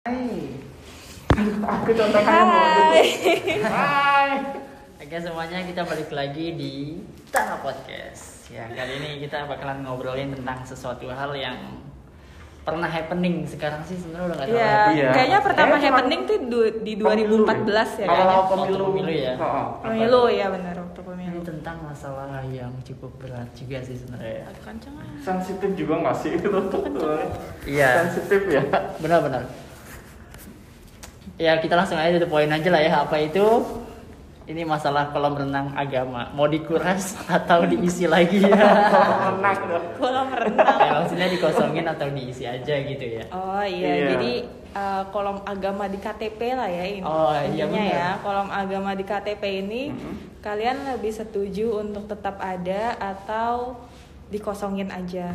Hai. Aku contohnya mau Hai. Hai. Oke semuanya kita balik lagi di Tanah Podcast. Ya kali ini kita bakalan ngobrolin tentang sesuatu hal yang pernah happening sekarang sih sebenarnya udah nggak terlalu Iya, happening. Iya. kayaknya pertama happening tuh du- di 2014 ya Kalau kayaknya. pemilu, Waktu pemilu ya. Oh, Pemilu ya benar waktu pemilu. Ini tentang masalah yang cukup berat juga sih sebenarnya. Aduh, kenceng ah. sensitif juga nggak sih itu tuh? Iya. Sensitif ya. Benar-benar. Ya kita langsung aja the point aja lah ya apa itu ini masalah kolam renang agama mau dikuras atau diisi lagi ya? Menang dong. Kolam renang. ya maksudnya dikosongin atau diisi aja gitu ya Oh iya, Iya. jadi uh, kolom agama di KTP lah ya ini. Oh, iya, Intinya benar. ya, kolom agama di KTP ini Mhm. kalian lebih setuju untuk tetap ada atau dikosongin aja.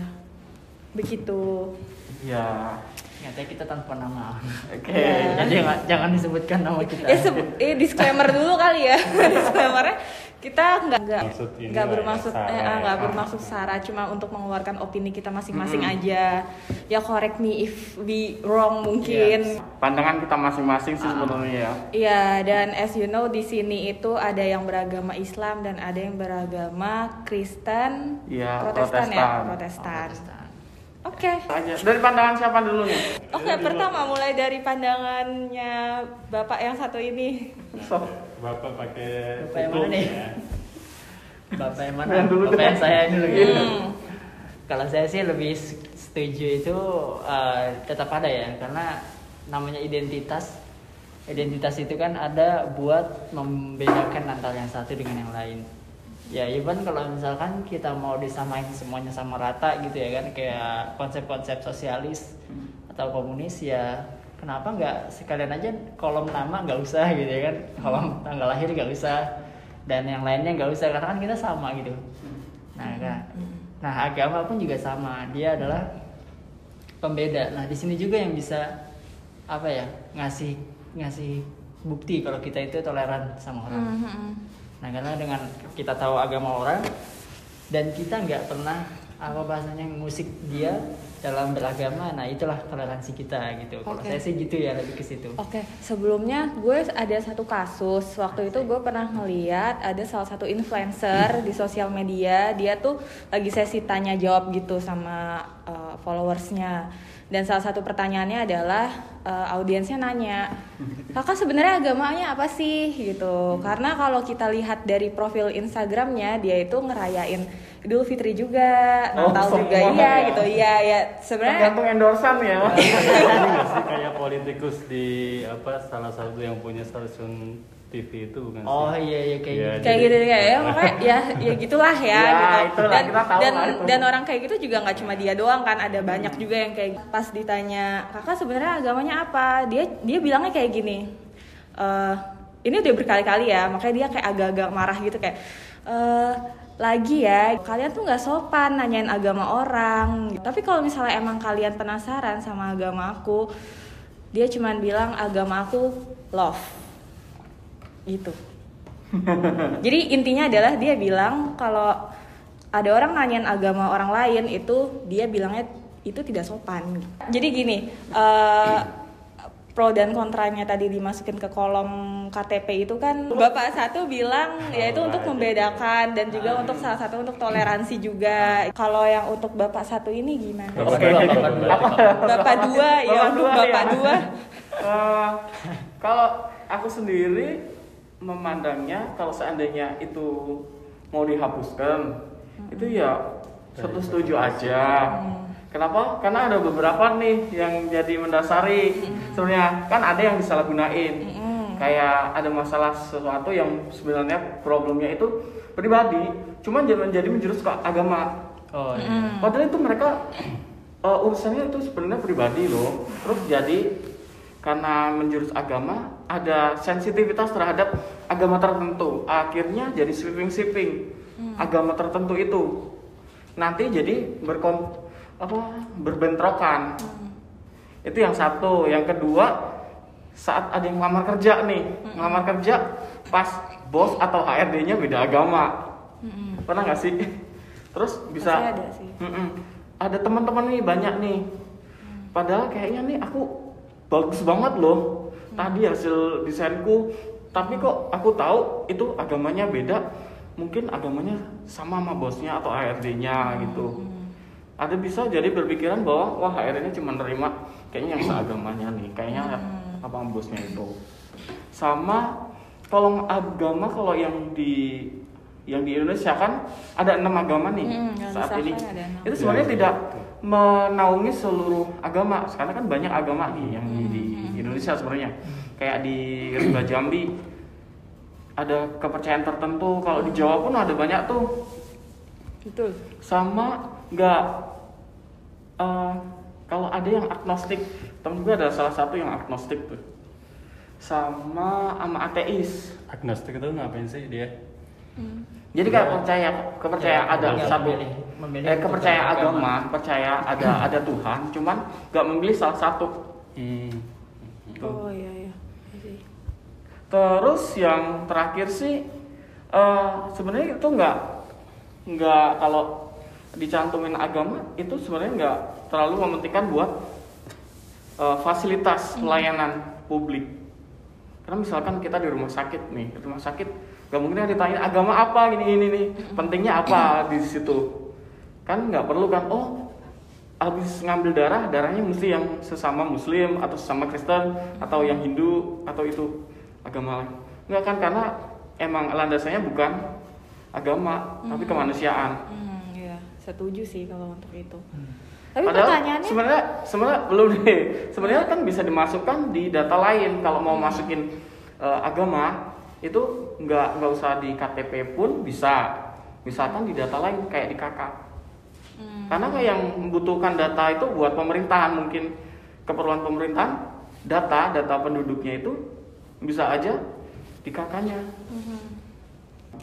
Begitu. Ya. Nyatanya kita tanpa nama Oke. Iya. jadi jangan, jangan disebutkan nama kita Ya eh, disclaimer dulu kali ya. Disclaimernya kita nggak nggak ini nggak lah ya, bermaksud sara eh, ah, ya. nggak bermaksud sara cuma untuk mengeluarkan opini kita masing-masing Mm-mm. aja. Ya correct me if we wrong mungkin. Pandangan kita masing-masing sih sebenarnya ya. Iya, dan as you know di sini itu ada yang beragama Islam dan ada yang beragama Kristen, Iya, Protestan, ya, Protestan. Protestan. Protestan. Oke. Aja. Dari pandangan siapa dulu nih? Oke, pertama mulai dari pandangannya Bapak yang satu ini. So, Bapak pakai Bapak yang mana nih? ya. bapak yang mana Yang dulu bapak yang saya dulu gitu Hmm. kalau saya sih lebih setuju itu eh, tetap ada ya karena namanya identitas identitas itu kan ada buat membedakan antara yang satu dengan yang lain ya even kalau misalkan kita mau disamain semuanya sama rata gitu ya kan kayak konsep-konsep sosialis atau komunis ya kenapa nggak sekalian aja kolom nama nggak usah gitu ya kan? Kolom tanggal lahir nggak usah dan yang lainnya nggak usah karena kan kita sama gitu. Nah kan? Nah agama pun juga sama. Dia adalah pembeda. Nah di sini juga yang bisa apa ya ngasih ngasih bukti kalau kita itu toleran sama orang. Mhm. Nah karena dengan kita tahu agama orang dan kita nggak pernah apa bahasanya musik dia dalam beragama, nah itulah toleransi kita gitu. Kalau Oke. saya sih gitu ya lebih ke situ. Oke, sebelumnya gue ada satu kasus. Waktu itu gue pernah ngeliat ada salah satu influencer di sosial media. Dia tuh lagi sesi tanya jawab gitu sama uh, followersnya. Dan salah satu pertanyaannya adalah uh, audiensnya nanya, kakak sebenarnya agamanya apa sih gitu? Karena kalau kita lihat dari profil Instagramnya, dia itu ngerayain Idul Fitri juga, Oh, Natal juga iya ya. gitu. Iya ya sebenarnya tergantung endorsan ya. Sih kayak politikus di apa salah satu yang punya stasiun TV itu bukan sih? Oh iya iya kayak Iya, gitu. kayak gitu ya ya makanya ya ya gitulah ya, Ya, gitu itulah, dan kita tahu dan lah itu. dan orang kayak gitu juga nggak cuma dia doang kan ada banyak juga yang kayak pas ditanya kakak sebenarnya agamanya apa dia dia bilangnya kayak gini "Eh, ini udah berkali-kali ya makanya dia kayak agak-agak marah gitu kayak "Eh, lagi ya kalian tuh nggak sopan nanyain agama orang tapi kalau misalnya emang kalian penasaran sama agama aku dia cuman bilang agama aku love gitu jadi intinya adalah dia bilang kalau ada orang nanyain agama orang lain itu dia bilangnya itu tidak sopan. Jadi gini, eh, pro dan kontranya tadi dimasukin ke kolom KTP itu kan bapak satu bilang ya itu untuk membedakan dan juga untuk salah satu untuk toleransi juga. Kalau yang untuk bapak satu ini gimana? Bapak Oke. dua, bapak dua. Bapak ya Bapak untuk dua, bapak ya. dua. Eh, kalau aku sendiri memandangnya kalau seandainya itu mau dihapuskan itu ya satu setuju aja. Kenapa? Karena ada beberapa nih yang jadi mendasari. Sebenarnya kan ada yang disalahgunain. Kayak ada masalah sesuatu yang sebenarnya problemnya itu pribadi, cuma jangan jadi menjurus ke agama. Oh iya. Padahal itu mereka eh, urusannya itu sebenarnya pribadi loh. Terus jadi karena menjurus agama ada sensitivitas terhadap agama tertentu. Akhirnya jadi sweeping sweeping agama tertentu itu. Nanti jadi berkon apa berbentrokan. Itu yang satu. Yang kedua saat ada yang ngelamar kerja nih, ngelamar kerja pas bos atau HRD-nya beda agama. Pernah nggak sih? Terus bisa Pasti ada sih. Ada teman-teman nih banyak nih padahal kayaknya nih aku bagus banget loh tadi hasil desainku tapi kok aku tahu itu agamanya beda. Mungkin agamanya sama sama bosnya atau HRD-nya gitu. Ada bisa jadi berpikiran bahwa wah HRD-nya cuma nerima kayaknya yang seagamanya nih kayaknya apa bosnya itu. Sama kalau agama kalau yang di yang di Indonesia kan ada enam agama nih Hmm, saat ini. itu sebenarnya Iya, tidak betul. menaungi seluruh agama karena kan banyak agama nih yang di, di Hmm. Indonesia sebenarnya kayak di Rimba Jambi ada kepercayaan tertentu kalau di Jawa pun ada banyak tuh betul sama nggak eh, kalau ada yang agnostik temen gue ada salah satu yang agnostik tuh sama sama ateis Agnostik itu ngapain sih dia? jadi kayak percaya kepercaya Ya, ada nggak satu memilih- memilih eh, kepercaya agama. agama percaya ada ada Tuhan cuman nggak memilih salah satu Hmm. oh iya iya. Terus yang terakhir sih eh, sebenarnya itu nggak nggak kalau dicantumin agama itu sebenarnya nggak terlalu mementingkan buat eh, fasilitas pelayanan publik. Karena misalkan kita di rumah sakit nih di rumah sakit nggak mungkin ditanya agama apa? Gini gini nih pentingnya apa? Di situ. Kan nggak perlu kan oh habis ngambil darah darahnya mesti yang sesama muslim atau sesama Kristen atau yang Hindu atau itu agama lain nggak kan karena emang landasannya bukan agama tapi kemanusiaan Hmm, iya, setuju sih kalau untuk itu. Hmm. Tapi Padahal pertanyaannya sebenarnya sebenarnya belum nih. Sebenarnya kan bisa dimasukkan di data lain kalau mau masukin eh, agama itu nggak nggak usah di KTP pun bisa. Misalkan di data lain kayak di KK. Hmm. Karena kayak yang membutuhkan data itu buat pemerintahan mungkin keperluan pemerintahan data data penduduknya itu bisa aja di KK-nya. Mhm.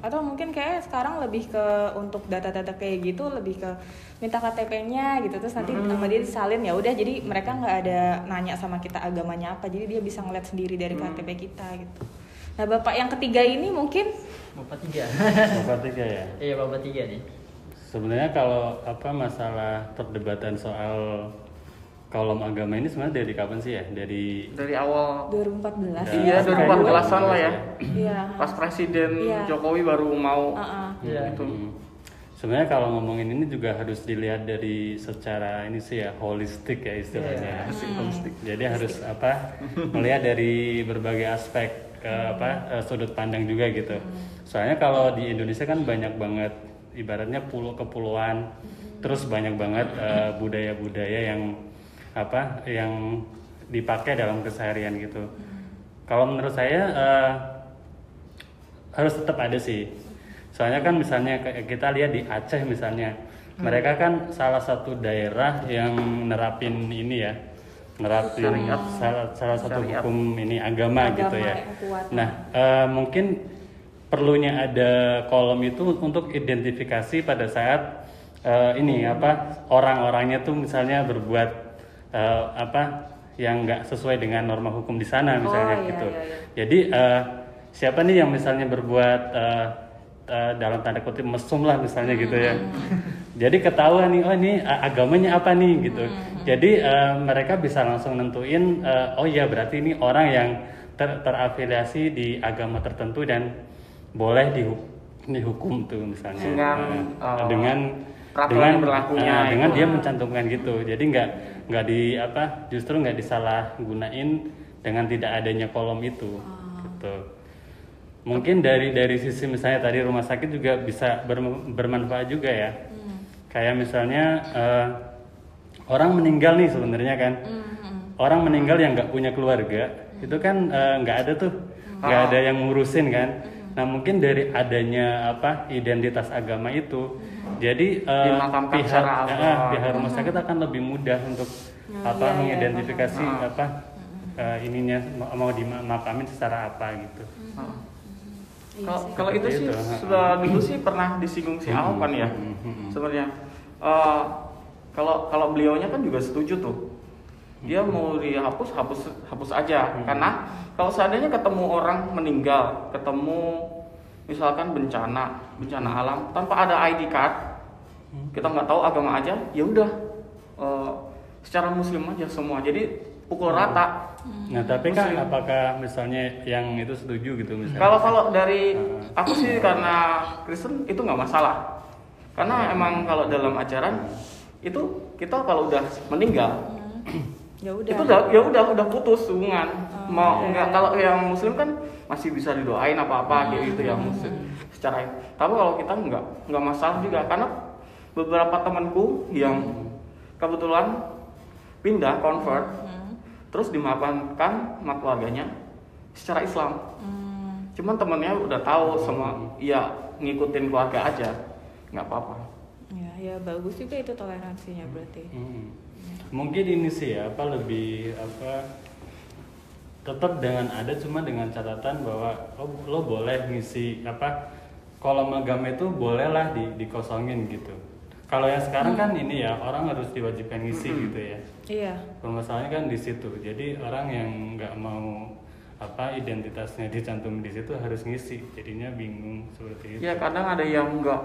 Atau mungkin kayak sekarang lebih ke untuk data-data kayak gitu lebih ke minta KTP-nya gitu terus nanti nama dia disalin ya udah jadi mereka nggak ada nanya sama kita agamanya apa jadi dia bisa ngeliat sendiri dari KTP kita gitu. Nah bapak yang ketiga ini mungkin Bapak tiga. Bapak tiga ya. Iya bapak tiga nih. Sebenarnya kalau apa masalah perdebatan soal kolom agama ini sebenarnya dari kapan sih ya? Dari Dari awal 2014 Iya, ya, 2014-an lah ya. Iya. pas Presiden Iya. Jokowi baru mau Heeh. Iya. gitu. Hmm. Sebenarnya kalau ngomongin ini juga harus dilihat dari secara ini sih ya holistik ya istilahnya. Iya, Jadi harus apa melihat dari berbagai aspek eh, apa eh, sudut pandang juga gitu. Soalnya kalau di Indonesia kan banyak banget ibaratnya pulau kepulauan, terus banyak banget eh, budaya-budaya yang apa yang dipakai dalam keseharian gitu. Kalau menurut saya eh, harus tetap ada sih. Soalnya kan misalnya kayak kita lihat di Aceh misalnya, mereka kan salah satu daerah yang nerapin ini ya, nerapin Syariat. salah, salah satu Syariat. hukum ini agama, Agama gitu ya. Nah, eh, mungkin perlunya ada kolom itu untuk identifikasi pada saat eh, ini apa orang-orangnya tuh misalnya berbuat eh, apa yang nggak sesuai dengan norma hukum di sana misalnya iya, gitu. iya, iya. Jadi eh, siapa nih yang misalnya berbuat eh, eh, dalam tanda kutip mesum lah misalnya gitu ya. Jadi ketahuan nih oh ini agamanya apa nih gitu. Jadi eh, mereka bisa langsung nentuin eh, oh iya berarti ini orang yang ter- terafiliasi di agama tertentu dan boleh dihu- dihukum tuh misalnya Dengan, eh, dengan dengan berlakunya eh, dengan itu. dia mencantumkan gitu. Jadi nggak nggak di apa justru nggak disalahgunain dengan tidak adanya kolom itu. Gitu. Mungkin dari dari sisi misalnya tadi rumah sakit juga bisa ber- bermanfaat juga ya. Kayak misalnya eh, orang meninggal nih sebenarnya kan. Orang meninggal yang nggak punya keluarga itu kan eh, nggak ada tuh nggak Ah. ada yang ngurusin kan. Nah mungkin dari adanya apa identitas agama itu, jadi Dimakamkan pihak eh, pihak rumah sakit akan lebih mudah untuk apa iya, iya, mengidentifikasi paham. apa eh, ininya mau- dimakamin secara apa gitu. Heeh. Iya Kalau kalau itu sih itu, sudah dulu sih pernah disinggung si Ahok kan ya Hmm, hmm, hmm. sebenarnya. Eh, kalau kalau beliaunya kan juga setuju tuh. Dia mau dihapus hapus hapus aja Hmm. karena kalau seandainya ketemu orang meninggal, ketemu misalkan bencana bencana alam tanpa ada ID card, kita nggak tahu agama aja, ya udah eh, secara muslim aja semua. Jadi pukul rata. Nah, tapi kan apakah misalnya yang itu setuju gitu misalnya? Kalau kalau dari aku sih karena Kristen itu nggak masalah. Karena emang kalau dalam ajaran itu kita kalau udah meninggal ya udah itu udah ya udah udah putus hubungan. Mau iya, nggak iya. kalau yang muslim kan masih bisa didoain apa-apa kayak gitu yang muslim secara tapi kalau kita nggak nggak masalah juga karena beberapa temanku yang kebetulan pindah convert Hmm. terus dimaafkan sama keluarganya secara Islam Hmm. cuman temennya udah tahu semua ya ngikutin keluarga aja nggak apa-apa ya ya bagus juga itu toleransinya berarti Hmm. Mungkin ini sih ya, apa lebih apa tetap dengan ada cuma dengan catatan bahwa oh, lo boleh ngisi apa kolom agama itu bolehlah di, dikosongin gitu. Kalau yang sekarang kan ini ya orang harus diwajibkan ngisi gitu ya. iya Permasalahannya kan di situ. Jadi orang yang nggak mau apa identitasnya dicantum di situ harus ngisi. Jadinya bingung seperti itu. ya kadang ada yang nggak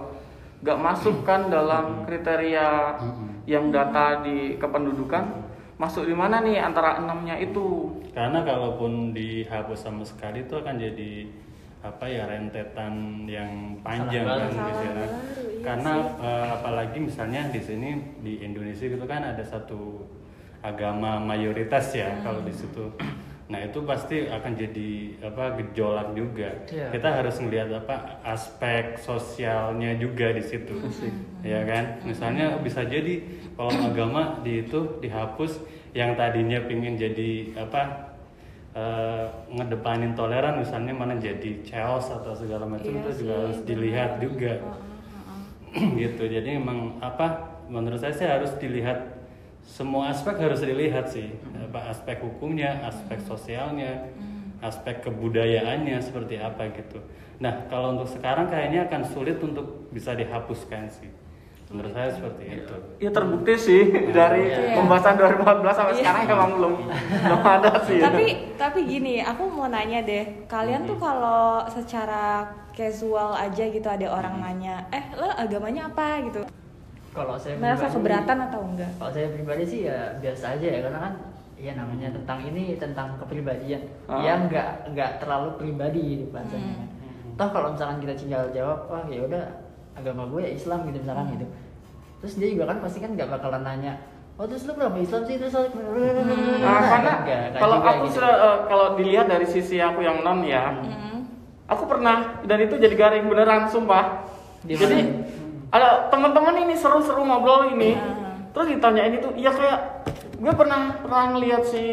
nggak masuk kan dalam kriteria yang data di kependudukan masuk di mana nih antara enamnya itu? Karena kalaupun dihapus sama sekali itu akan jadi apa ya rentetan yang panjang kan. Masalah baru, iya Karena eh, apalagi misalnya di sini di Indonesia itu kan ada satu agama mayoritas ya kalau di situ. Nah itu pasti akan jadi apa gejolak juga. Iya. Kita harus melihat apa aspek sosialnya juga di situ, ya kan? Misalnya bisa jadi kalau agama di itu dihapus, yang tadinya pingin jadi apa eh, ngedepanin toleran, misalnya mana jadi chaos atau segala macam Iya itu juga sih, harus benar. dilihat juga, gitu. Jadi emang apa? Menurut saya sih harus dilihat semua aspek harus dilihat sih. Apa aspek hukumnya aspek sosialnya aspek kebudayaannya seperti apa gitu. Nah kalau untuk sekarang kayaknya akan sulit untuk bisa dihapuskan sih. Menurut saya seperti itu. Ya terbukti sih dari Iya. pembahasan 2014 sampai Iya. sekarang emang belum belum ada sih. Tapi tapi gini aku mau nanya deh. Kalian tuh kalau secara casual aja gitu ada orang nanya eh lo agamanya apa? gitu Kalau saya merasa pribadi- keberatan atau enggak Kalau saya pribadi sih ya biasa aja ya karena kan ya namanya tentang ini tentang kepribadian Ah. yang nggak nggak terlalu pribadi gitu bahasanya. Hmm. Toh kalau misalkan kita tinggal jawab wah ya udah agama gue ya Islam gitu misalkan Hmm. gitu. Terus dia juga kan pasti kan nggak bakalan nanya Oh terus lu berapa Islam sih terus Hmm. Nah, karena Nggak, nggak kalau aku gitu. sudah eh, kalau dilihat dari sisi aku yang non ya, Hmm. aku pernah dan itu jadi garing beneran sumpah. Di Jadi mana? Ada teman-teman ini seru-seru ngobrol ini, Ah. terus ditanyain itu, iya kayak gue pernah pernah ngeliat si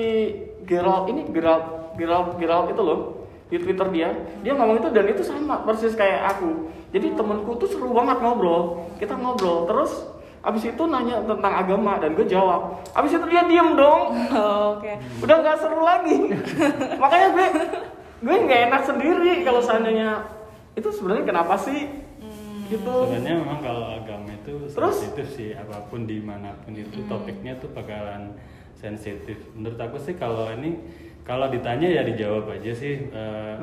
Gerald ini Gerald Gerald Gerald itu loh di Twitter dia, dia ngomong itu dan itu sama persis kayak aku. Jadi temenku tuh seru banget ngobrol, kita ngobrol terus. Abis itu nanya tentang agama dan gue jawab. Abis itu dia diem dong Oh, oke udah nggak seru lagi makanya gue gue nggak enak sendiri kalau seandainya itu sebenarnya kenapa sih gitu. Sebenarnya memang kalau agama itu Terus? sensitif sih apa pun di mana pun itu topiknya tuh bakalan sensitif. Menurut aku sih kalau ini kalau ditanya ya dijawab aja sih eh,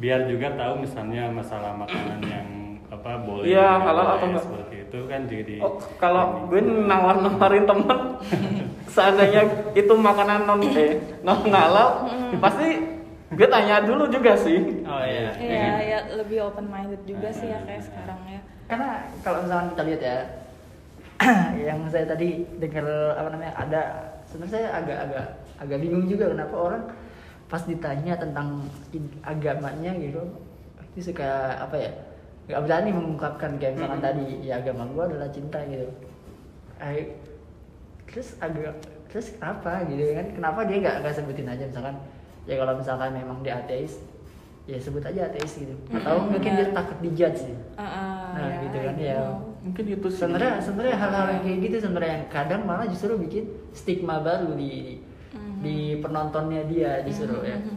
biar juga tahu misalnya masalah makanan yang apa boleh Iya, nggak halal atau nggak. seperti itu kan jadi oh, kalau gue nawar nawarin temen seandainya itu makanan non eh non halal pasti gue tanya dulu juga sih. Oh iya. Iya, ya lebih open minded juga sih ya kayak sekarang ya. Karena kalau misalkan kita lihat ya, yang saya tadi dengar apa namanya ada sebenarnya saya agak-agak agak bingung juga kenapa orang pas ditanya tentang agamanya gitu itu suka apa ya nggak berani mengungkapkan kayak misalkan tadi ya agama gua adalah cinta gitu. Ay, terus agak terus kenapa gitu kan? Kenapa dia nggak nggak sebutin aja misalkan ya kalau misalkan memang dia ateis ya sebut aja ateis gitu. Atau Mm-mm, mungkin dia takut dijudge sih. Ah, ah, Nah, ya, gitu kan, ya. mungkin itu sih. Sebenarnya sebenarnya hal-hal yang kayak gitu sebenarnya yang kadang malah justru bikin stigma baru di Mhm. di penontonnya dia justru ya. Mhm.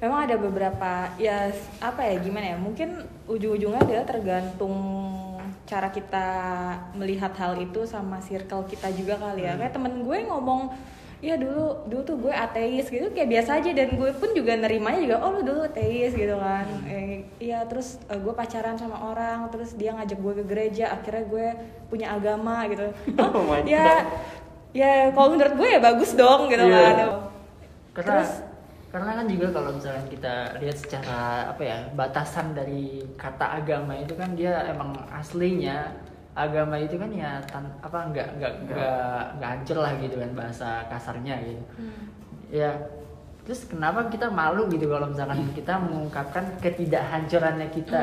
Memang ada beberapa ya apa ya gimana ya mungkin ujung-ujungnya adalah tergantung cara kita melihat hal itu sama circle kita juga kali ya. Kayak temen gue ngomong ya dulu dulu tuh gue ateis gitu. Kayak biasa aja dan gue pun juga nerimanya juga oh lu dulu ateis gitu kan. Eh, iya terus eh, gue pacaran sama orang terus dia ngajak gue ke gereja akhirnya gue punya agama gitu. Oh my ya ya kalau menurut gue ya bagus dong gitu Iya. kan. Karena Terus? karena kan juga kalau misalnya kita lihat secara apa ya batasan dari kata agama itu kan dia emang aslinya agama itu kan ya tan- apa nggak nggak nggak nggak hancur lah gitu kan bahasa kasarnya gitu. Ya terus kenapa kita malu gitu kalau misalkan kita mengungkapkan ketidakhancurannya kita?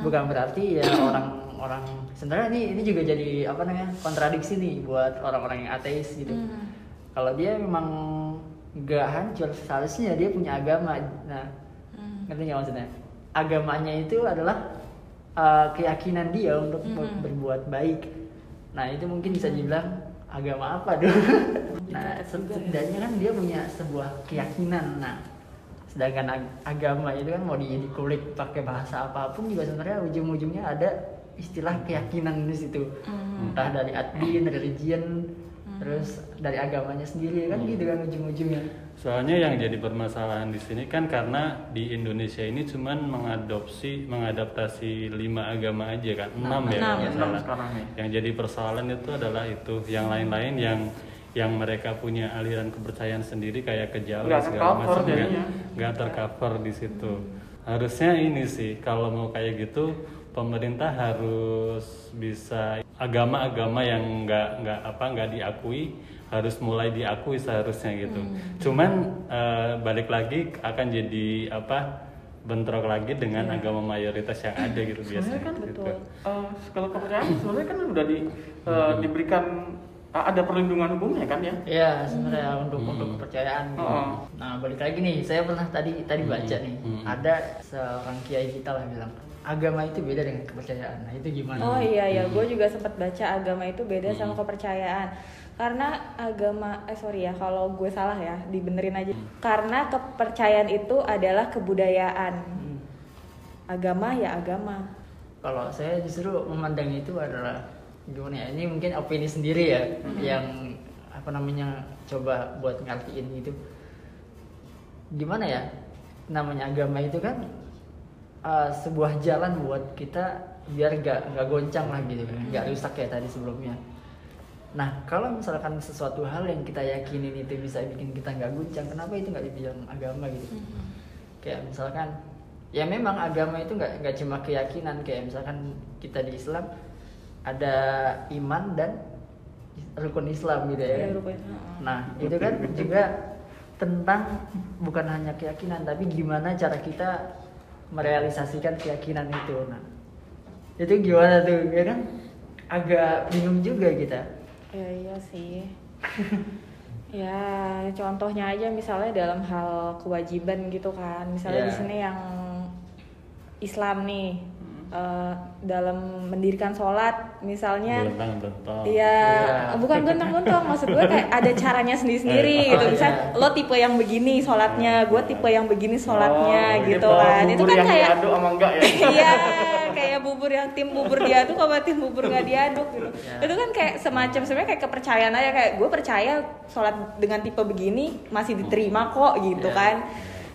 Bukan berarti ya orang-orang sebenarnya ini ini juga jadi apa namanya kontradiksi nih buat orang-orang yang ateis gitu. Kalau dia memang nggak hancur seharusnya dia punya agama. Nah ngerti nggak maksudnya? Agamanya itu adalah uh, keyakinan dia untuk ber- berbuat baik. Nah itu mungkin bisa dibilang agama apa dong? Nah setidaknya kan dia punya sebuah keyakinan. Nah sedangkan ag- agama itu kan mau di dikulik pakai bahasa apa pun juga sebenarnya ujung-ujungnya ada istilah keyakinan di situ. Entah dari adin religion terus dari agamanya sendiri kan gitu kan ujung-ujungnya Soalnya yang jadi permasalahan di sini kan karena di Indonesia ini cuman mengadopsi, mengadaptasi lima agama aja kan, enam ya Enam. kalau nggak Enam salah. sekarang nih. Yang jadi persoalan itu adalah itu, yang lain-lain yang yang mereka punya aliran kepercayaan sendiri kayak kejawen Nggak segala tercover macam nggak nggak tercover di situ. Harusnya ini sih kalau mau kayak gitu pemerintah harus bisa agama-agama yang nggak nggak apa nggak diakui harus mulai diakui seharusnya gitu. Cuman eh, balik lagi akan jadi apa bentrok lagi dengan agama mayoritas yang ada gitu biasanya. Sebenarnya kan gitu. betul. Eh, kalau kepercayaan sebenarnya kan udah di eh, diberikan ada perlindungan hukumnya kan ya Iya sebenarnya untuk Hmm. untuk kepercayaan. gitu. Oh. Nah balik lagi nih, saya pernah tadi tadi baca nih, Hmm. ada seorang kiai kita lah bilang agama itu beda dengan kepercayaan. Nah itu gimana? Oh iya ya, gue juga sempat baca agama itu beda sama kepercayaan. Karena agama, eh sorry ya, kalau gue salah ya, dibenerin aja. Karena kepercayaan itu adalah kebudayaan. Hmm. Agama ya agama. Kalau saya justru memandang itu adalah gimana ya? Ini mungkin opini sendiri ya, yang apa namanya coba buat ngertiin itu. Gimana ya? Namanya agama itu kan uh, sebuah jalan buat kita biar gak nggak goncang lah gitu kan, nggak rusak kayak tadi sebelumnya. Nah, kalau misalkan sesuatu hal yang kita yakinin itu bisa bikin kita nggak guncang, kenapa itu nggak dibilang agama gitu? Kayak misalkan, ya memang agama itu nggak nggak cuma keyakinan, kayak misalkan kita di Islam ada iman dan rukun Islam gitu ya. Iya, kan? Nah, itu kan juga tentang bukan hanya keyakinan, tapi gimana cara kita merealisasikan keyakinan itu. Nah, itu gimana tuh, ya kan? Agak bingung juga kita. Ya iya sih. ya contohnya aja misalnya dalam hal kewajiban gitu kan. Misalnya Ya. di sini yang Islam nih eh, dalam mendirikan sholat misalnya. Iya, Iya. bukan gontong-gontong maksud gue kayak ada caranya sendiri-sendiri Oh, gitu. Bisa iya. lo tipe yang begini sholatnya, gue tipe yang begini sholatnya Oh, gitu kan. Itu kan yang kayak diaduk sama enggak ya Iya, kayak bubur yang tim bubur diaduk sama tim bubur nggak diaduk gitu. Ya. Itu kan kayak semacam sebenarnya kayak kepercayaan aja kayak gue percaya sholat dengan tipe begini masih diterima kok gitu Ya. kan.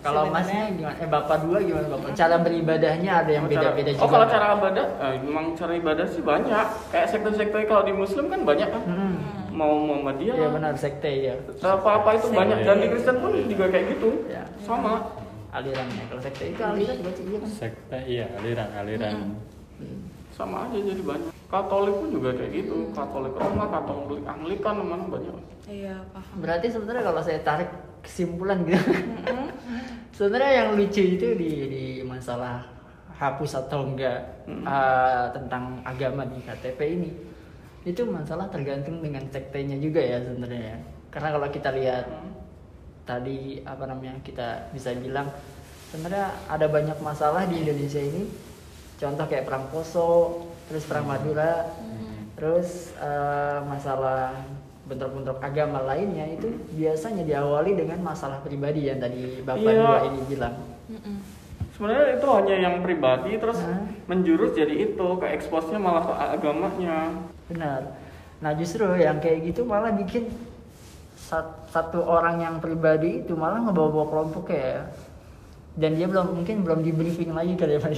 Kalau masnya gimana? Eh bapak dua gimana bapak? Cara beribadahnya ada yang Oh, beda-beda juga. oh kalau cara ibadah eh, memang cara ibadah sih banyak kayak sekte-sekte kalau di muslim kan banyak kan Hmm. mau Muhammadiyah Iya benar sekte ya. apa-apa itu Sekte. banyak dan di Kristen pun juga kayak gitu Ya. sama Alirannya. Kalau sekte itu aliran berarti iya kan? Sekte iya aliran aliran. sama aja jadi banyak Katolik pun juga kayak gitu Katolik Roma Katolik Anglikan mana banyak Iya paham. Berarti sebenarnya kalau saya tarik kesimpulan gitu. sebenarnya yang lucu itu di di masalah hapus atau enggak uh, tentang agama di KTP ini. Itu masalah tergantung dengan sektenya juga ya sebenarnya ya. Karena kalau kita lihat tadi apa namanya kita bisa bilang sebenarnya ada banyak masalah di Indonesia ini contoh kayak perang Poso terus perang Madura terus eh, masalah bentrok-bentrok agama lainnya itu biasanya diawali dengan masalah pribadi yang tadi bapak Iya. dua ini bilang. Mm-mm. sebenarnya itu hanya yang pribadi terus Hah? menjurus jadi itu ke eksposnya malah ke agamanya. Benar. Nah justru yang kayak gitu malah bikin sat- satu orang yang pribadi itu malah ngebawa-bawa kelompok ya. Dan dia belum mungkin belum di briefing lagi kali ya Pak.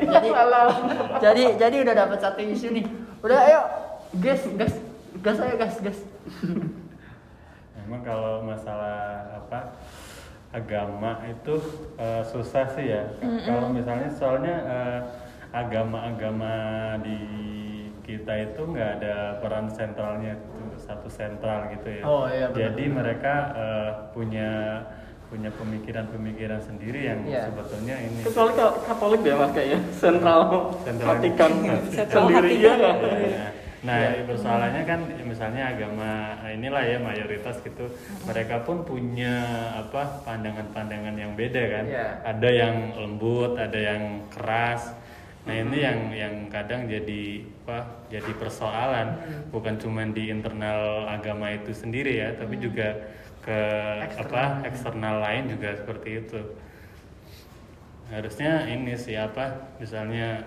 Jadi jadi jadi udah dapat satu isu nih. Udah ayo gas gas gas ayo gas gas cuma kalau masalah apa agama itu eh, susah sih ya kalau misalnya soalnya eh, agama-agama di kita itu nggak ada peran sentralnya itu satu sentral gitu ya Oh, iya, benar. jadi mereka eh, punya punya pemikiran-pemikiran sendiri yang Iya. sebetulnya ini Kecuali kalau Katolik ya mas kayaknya sentral Sentral. Vatikan sendiri Vatikan. ya. Nah, persoalannya kan misalnya agama inilah ya mayoritas gitu. Mereka pun punya apa pandangan-pandangan yang beda kan. Iya. Ada yang lembut, ada yang keras. Nah, ini yang yang kadang jadi apa? Jadi persoalan bukan cuma di internal agama itu sendiri ya, tapi juga ke apa eksternal lain juga seperti itu. Harusnya ini sih apa? Misalnya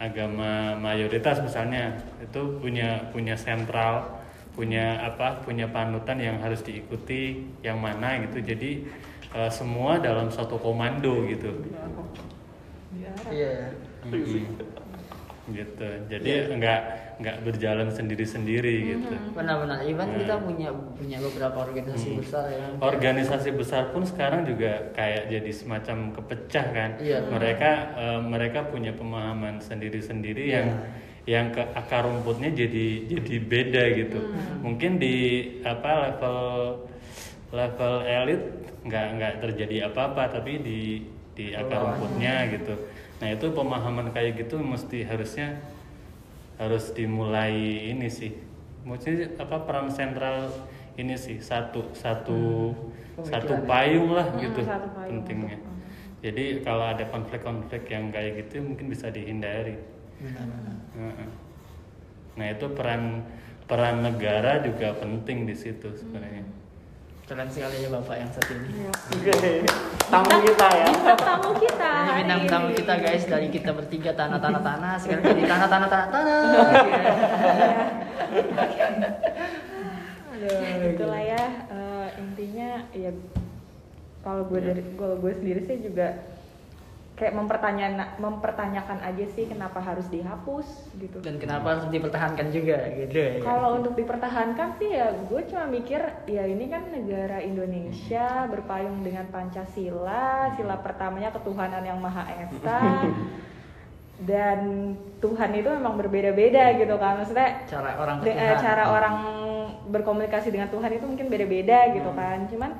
agama mayoritas misalnya itu punya punya sentral punya apa punya panutan yang harus diikuti yang mana gitu. Jadi eh, semua dalam satu komando gitu. Iya. Mm-mm. gitu. Jadi nggak nggak berjalan sendiri sendiri gitu Benar-benar. Even kita Nah. punya punya beberapa organisasi Hmm. besar ya. organisasi besar pun sekarang juga kayak jadi semacam kepecah kan Iya. mereka eh, mereka punya pemahaman sendiri-sendiri yang yang ke akar rumputnya jadi jadi beda gitu mungkin di apa level level elit nggak nggak terjadi apa-apa tapi di di akar rumputnya gitu nah itu pemahaman kayak gitu mesti harusnya harus dimulai ini sih. Maksudnya apa peran sentral ini sih satu satu satu payung lah gitu satu payung. pentingnya. jadi kalau ada konflik-konflik yang kayak gitu mungkin bisa dihindari. Heeh. nah itu peran peran negara juga penting di situ sebenarnya Keren sekali ya Bapak yang satu ini. Oke. Tamu kita ya. Tamu kita Ini bintang tamu kita guys dari kita bertiga tanah tanah tanah sekarang jadi tanah tanah tanah tanah. Aduh, itulah ya eh, intinya ya kalau gue dari kalau gue sendiri sih juga kayak mempertanyakan mempertanyakan aja sih kenapa harus dihapus gitu. Dan kenapa harus dipertahankan juga gitu ya. Kalau untuk dipertahankan sih ya gue cuma mikir ya ini kan negara Indonesia berpayung dengan Pancasila, sila pertamanya ketuhanan yang Maha Esa. Dan Tuhan itu memang berbeda-beda gitu kan. Maksudnya cara orang de- Tuhan. cara orang berkomunikasi dengan Tuhan itu mungkin beda-beda gitu kan cuman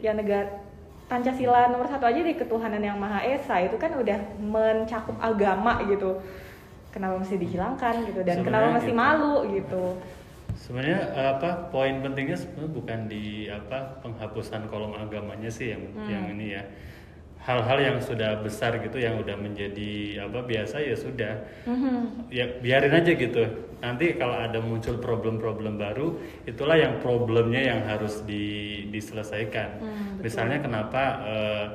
ya negara Pancasila nomor satu aja di ketuhanan yang maha esa itu kan udah mencakup agama gitu. Kenapa mesti dihilangkan gitu? Dan kenapa Sebenarnya mesti gitu. malu gitu? Sebenarnya apa poin pentingnya sebenarnya bukan di apa penghapusan kolom agamanya sih yang yang ini ya hal-hal yang sudah besar gitu yang udah menjadi apa biasa ya sudah. Ya biarin aja gitu. Nanti kalau ada muncul problem-problem baru itulah yang problemnya yang harus di, diselesaikan. Misalnya kenapa eh,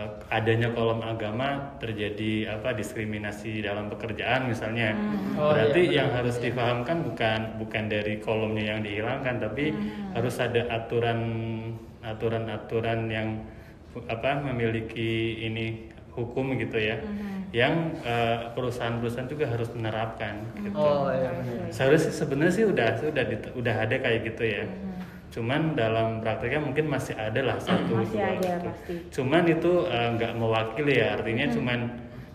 eh, adanya kolom agama terjadi apa diskriminasi dalam pekerjaan misalnya. Oh, berarti iya, yang benar. harus dipahamkan bukan bukan dari kolomnya yang dihilangkan tapi harus ada aturan aturan aturan yang apa memiliki ini hukum gitu ya yang eh, perusahaan-perusahaan juga harus menerapkan gitu. Oh iya benar. seharusnya sebenarnya sih udah sudah udah ada kayak gitu ya. Cuman dalam prakteknya mungkin masih ada lah satu Masih dua ada, gitu. pasti. cuman itu eh, nggak mewakili ya. Artinya cuman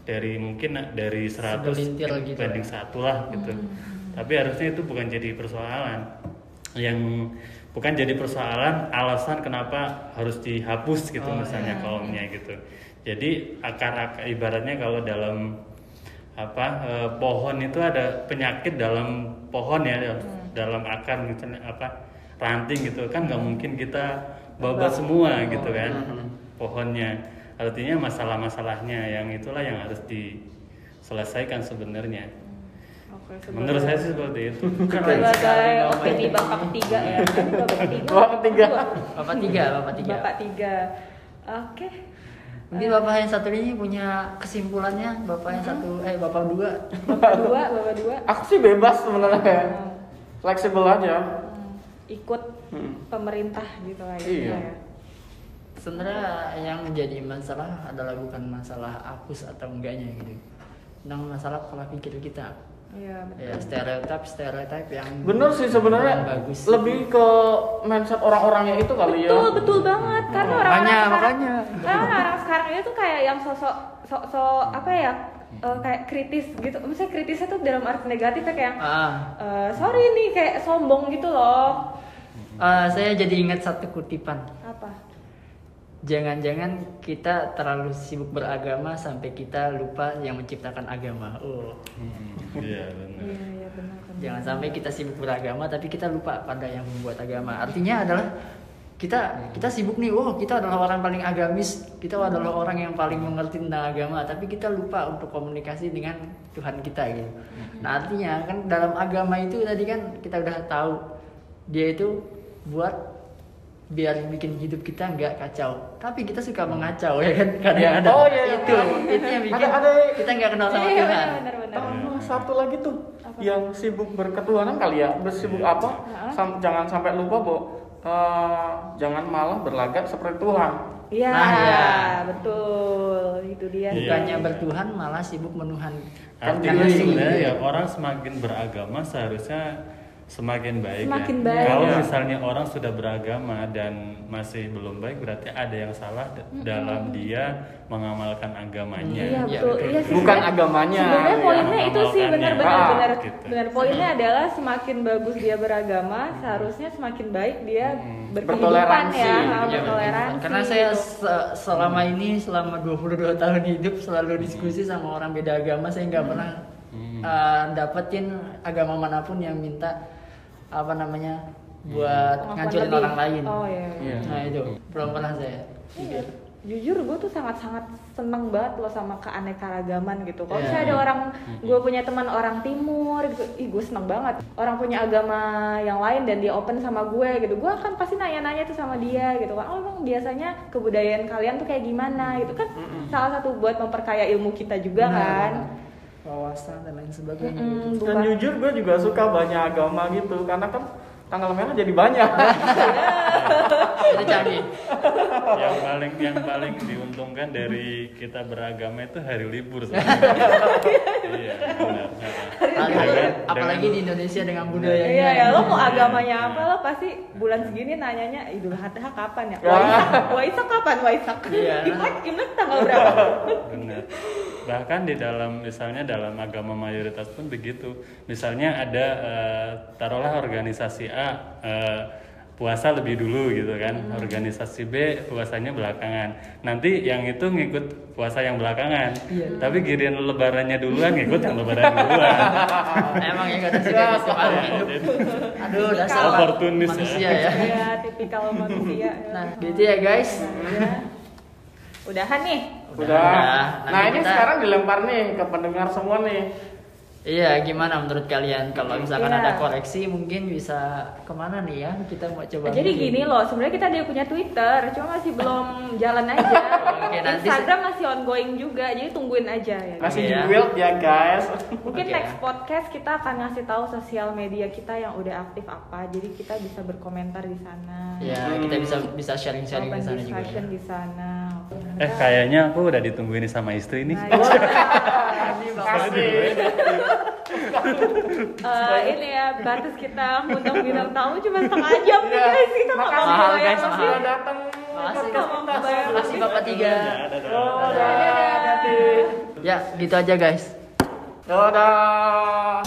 dari mungkin dari 100 Segelintir gitu banding ya. satu lah gitu. Tapi harusnya itu bukan jadi persoalan. Yang bukan jadi persoalan alasan kenapa harus dihapus gitu Oh, misalnya iya. kolomnya gitu. Jadi akar akar ibaratnya kalau dalam apa eh, pohon itu ada penyakit dalam pohon ya dalam, dalam akar misalnya apa ranting gitu. Kan nggak mungkin kita babat semua gitu kan pohonnya. Artinya masalah-masalahnya yang itulah yang harus diselesaikan sebenarnya Oke, menurut saya sih seperti itu sebagai Bapak opini ini. bapak ketiga ya bapak ketiga Bapak ketiga. Bapak tiga, Bapak tiga. bapak tiga oke Mungkin Bapak yang satu ini punya kesimpulannya, Bapak yang satu, eh Bapak dua. bapak dua bapak dua Aku sih bebas sebenarnya. Hmm. Fleksibel aja. Hmm, ikut Hmm. pemerintah gitu aja Iya. ya. Sebenarnya yang menjadi masalah adalah bukan masalah hapus atau enggaknya gitu. Tentang masalah pola pikir kita. Iya, betul. ya stereotip stereotip yang Bener sih sebenarnya bagus lebih ke mindset orang-orangnya itu kali ya. Betul, betul banget. Karena orang-orang makanya, sekarang, makanya. karena orang sekarang itu tuh kayak yang sosok sok apa ya? eh, kayak kritis gitu. Maksudnya kritisnya tuh dalam arti negatif ya kayak ah eh, sorry nih kayak sombong gitu loh. ah, saya jadi ingat satu kutipan Apa? Jangan-jangan kita terlalu sibuk beragama sampai kita lupa yang menciptakan agama. Oh, Hmm, Iya benar. Iya, iya benar. benar. jangan sampai kita sibuk beragama tapi kita lupa pada yang membuat agama. Artinya adalah kita kita sibuk nih, oh kita adalah orang paling agamis, kita adalah orang yang paling mengerti tentang agama, tapi kita lupa untuk komunikasi dengan Tuhan kita gitu. Nah artinya kan dalam agama itu tadi kan kita udah tahu dia itu buat biar bikin hidup kita nggak kacau tapi kita suka mengacau ya kan kadang-kadang Oh, iya, iya. itu itu yang bikin Ada- ada- kita nggak kenal sama Iya, Tuhan benar, benar. Tambah satu lagi tuh Apa? yang sibuk berketuhanan kali ya, bersibuk apa? Heeh. Sam- jangan sampai lupa, Bo. Eh, jangan malah berlagak seperti Tuhan. Iya, Nah, iya. betul. Itu dia. Iya. bukannya bertuhan malah sibuk menuhan Artinya Kan sebenarnya ya orang semakin beragama seharusnya semakin baik Semakin ya. baik. Kalau Iya. misalnya orang sudah beragama dan masih belum baik berarti ada yang salah d- dalam dia mengamalkan agamanya. Iya Iya, betul. betul. Iya sih. Bukan agamanya, Sebenarnya ya, poinnya itu sih benar-benar Ah, benar gitu. benar poinnya adalah semakin bagus dia beragama, seharusnya semakin baik dia berkehidupan Bertoleransi. ya, Iya, ha, bertoleransi. karena saya gitu. se- selama ini selama 22 tahun hidup selalu diskusi sama orang beda agama saya nggak pernah Hmm. uh, dapetin agama mana pun yang minta apa namanya buat ngancurin lebih. orang lain Oh iya. iya. Iya. nah itu belum pernah saya Iya. Jujur gue tuh sangat-sangat seneng banget loh sama keanekaragaman gitu. Kalau Iya. misalnya ada orang, gue punya teman orang timur gitu, ih gue seneng banget. Orang punya agama yang lain dan dia open sama gue gitu, gue akan pasti nanya-nanya tuh sama dia gitu kan. Oh emang biasanya kebudayaan kalian tuh kayak gimana gitu kan? Salah satu buat memperkaya ilmu kita juga Benar, kan. Wawasan dan lain sebagainya Mm-mm, gitu. Dan bukan- jujur gue juga suka banyak agama gitu, karena kan tanggal merah jadi banyak. yang paling yang paling diuntungkan dari kita beragama itu hari libur sebenarnya. iya benar Apalagi- Dengan- apalagi dengan- di Indonesia dengan budayanya Iya ya, lo mau Iya. agamanya apa lo pasti bulan segini nanyanya Idul Adha kapan ya? Waisak, Waisak kapan Waisak? Iya. Imlek, Imlek tanggal berapa? benar bahkan di dalam misalnya dalam agama mayoritas pun begitu misalnya ada eh, taruhlah organisasi A eh, puasa lebih dulu gitu kan organisasi B puasanya belakangan nanti yang itu ngikut puasa yang belakangan Iya. tapi giliran lebarannya duluan ngikut yang lebaran duluan emang ya kadang suka gitu aduh dasar Oportunis ya. manusia ya Iya, tipikal manusia. nah gitu ya guys Iya. Udahan nih. Udah. Nanti Nah ini kita- sekarang dilempar nih ke pendengar semua nih. Iya, gimana menurut kalian? Kalau misalkan Iya. ada koreksi, mungkin bisa ke mana nih ya? Kita mau coba. Jadi gini loh, sebenarnya kita dia punya Twitter, cuma masih belum jalan aja. Oke, nanti- Instagram masih ongoing juga, jadi tungguin aja ya. Masih Iya. di build ya guys. Mungkin Oke. next podcast kita akan ngasih tahu sosial media kita yang udah aktif apa, jadi kita bisa berkomentar di sana. Ya, kita bisa bisa sharing-sharing di sana juga. discussion ya. di sana. eh kayaknya aku udah ditungguin sama istri nih Nah, iya. Pasti. Eh, ini ya batas kita undang bintang tamu cuma setengah jam Iya. guys kita nggak mau Mahal, bayar guys, mahal. Datang. Makasih, Nggak mau bayar Makasih. Bapak tiga. Oh, dadah. Ya, gitu aja guys. Dadah.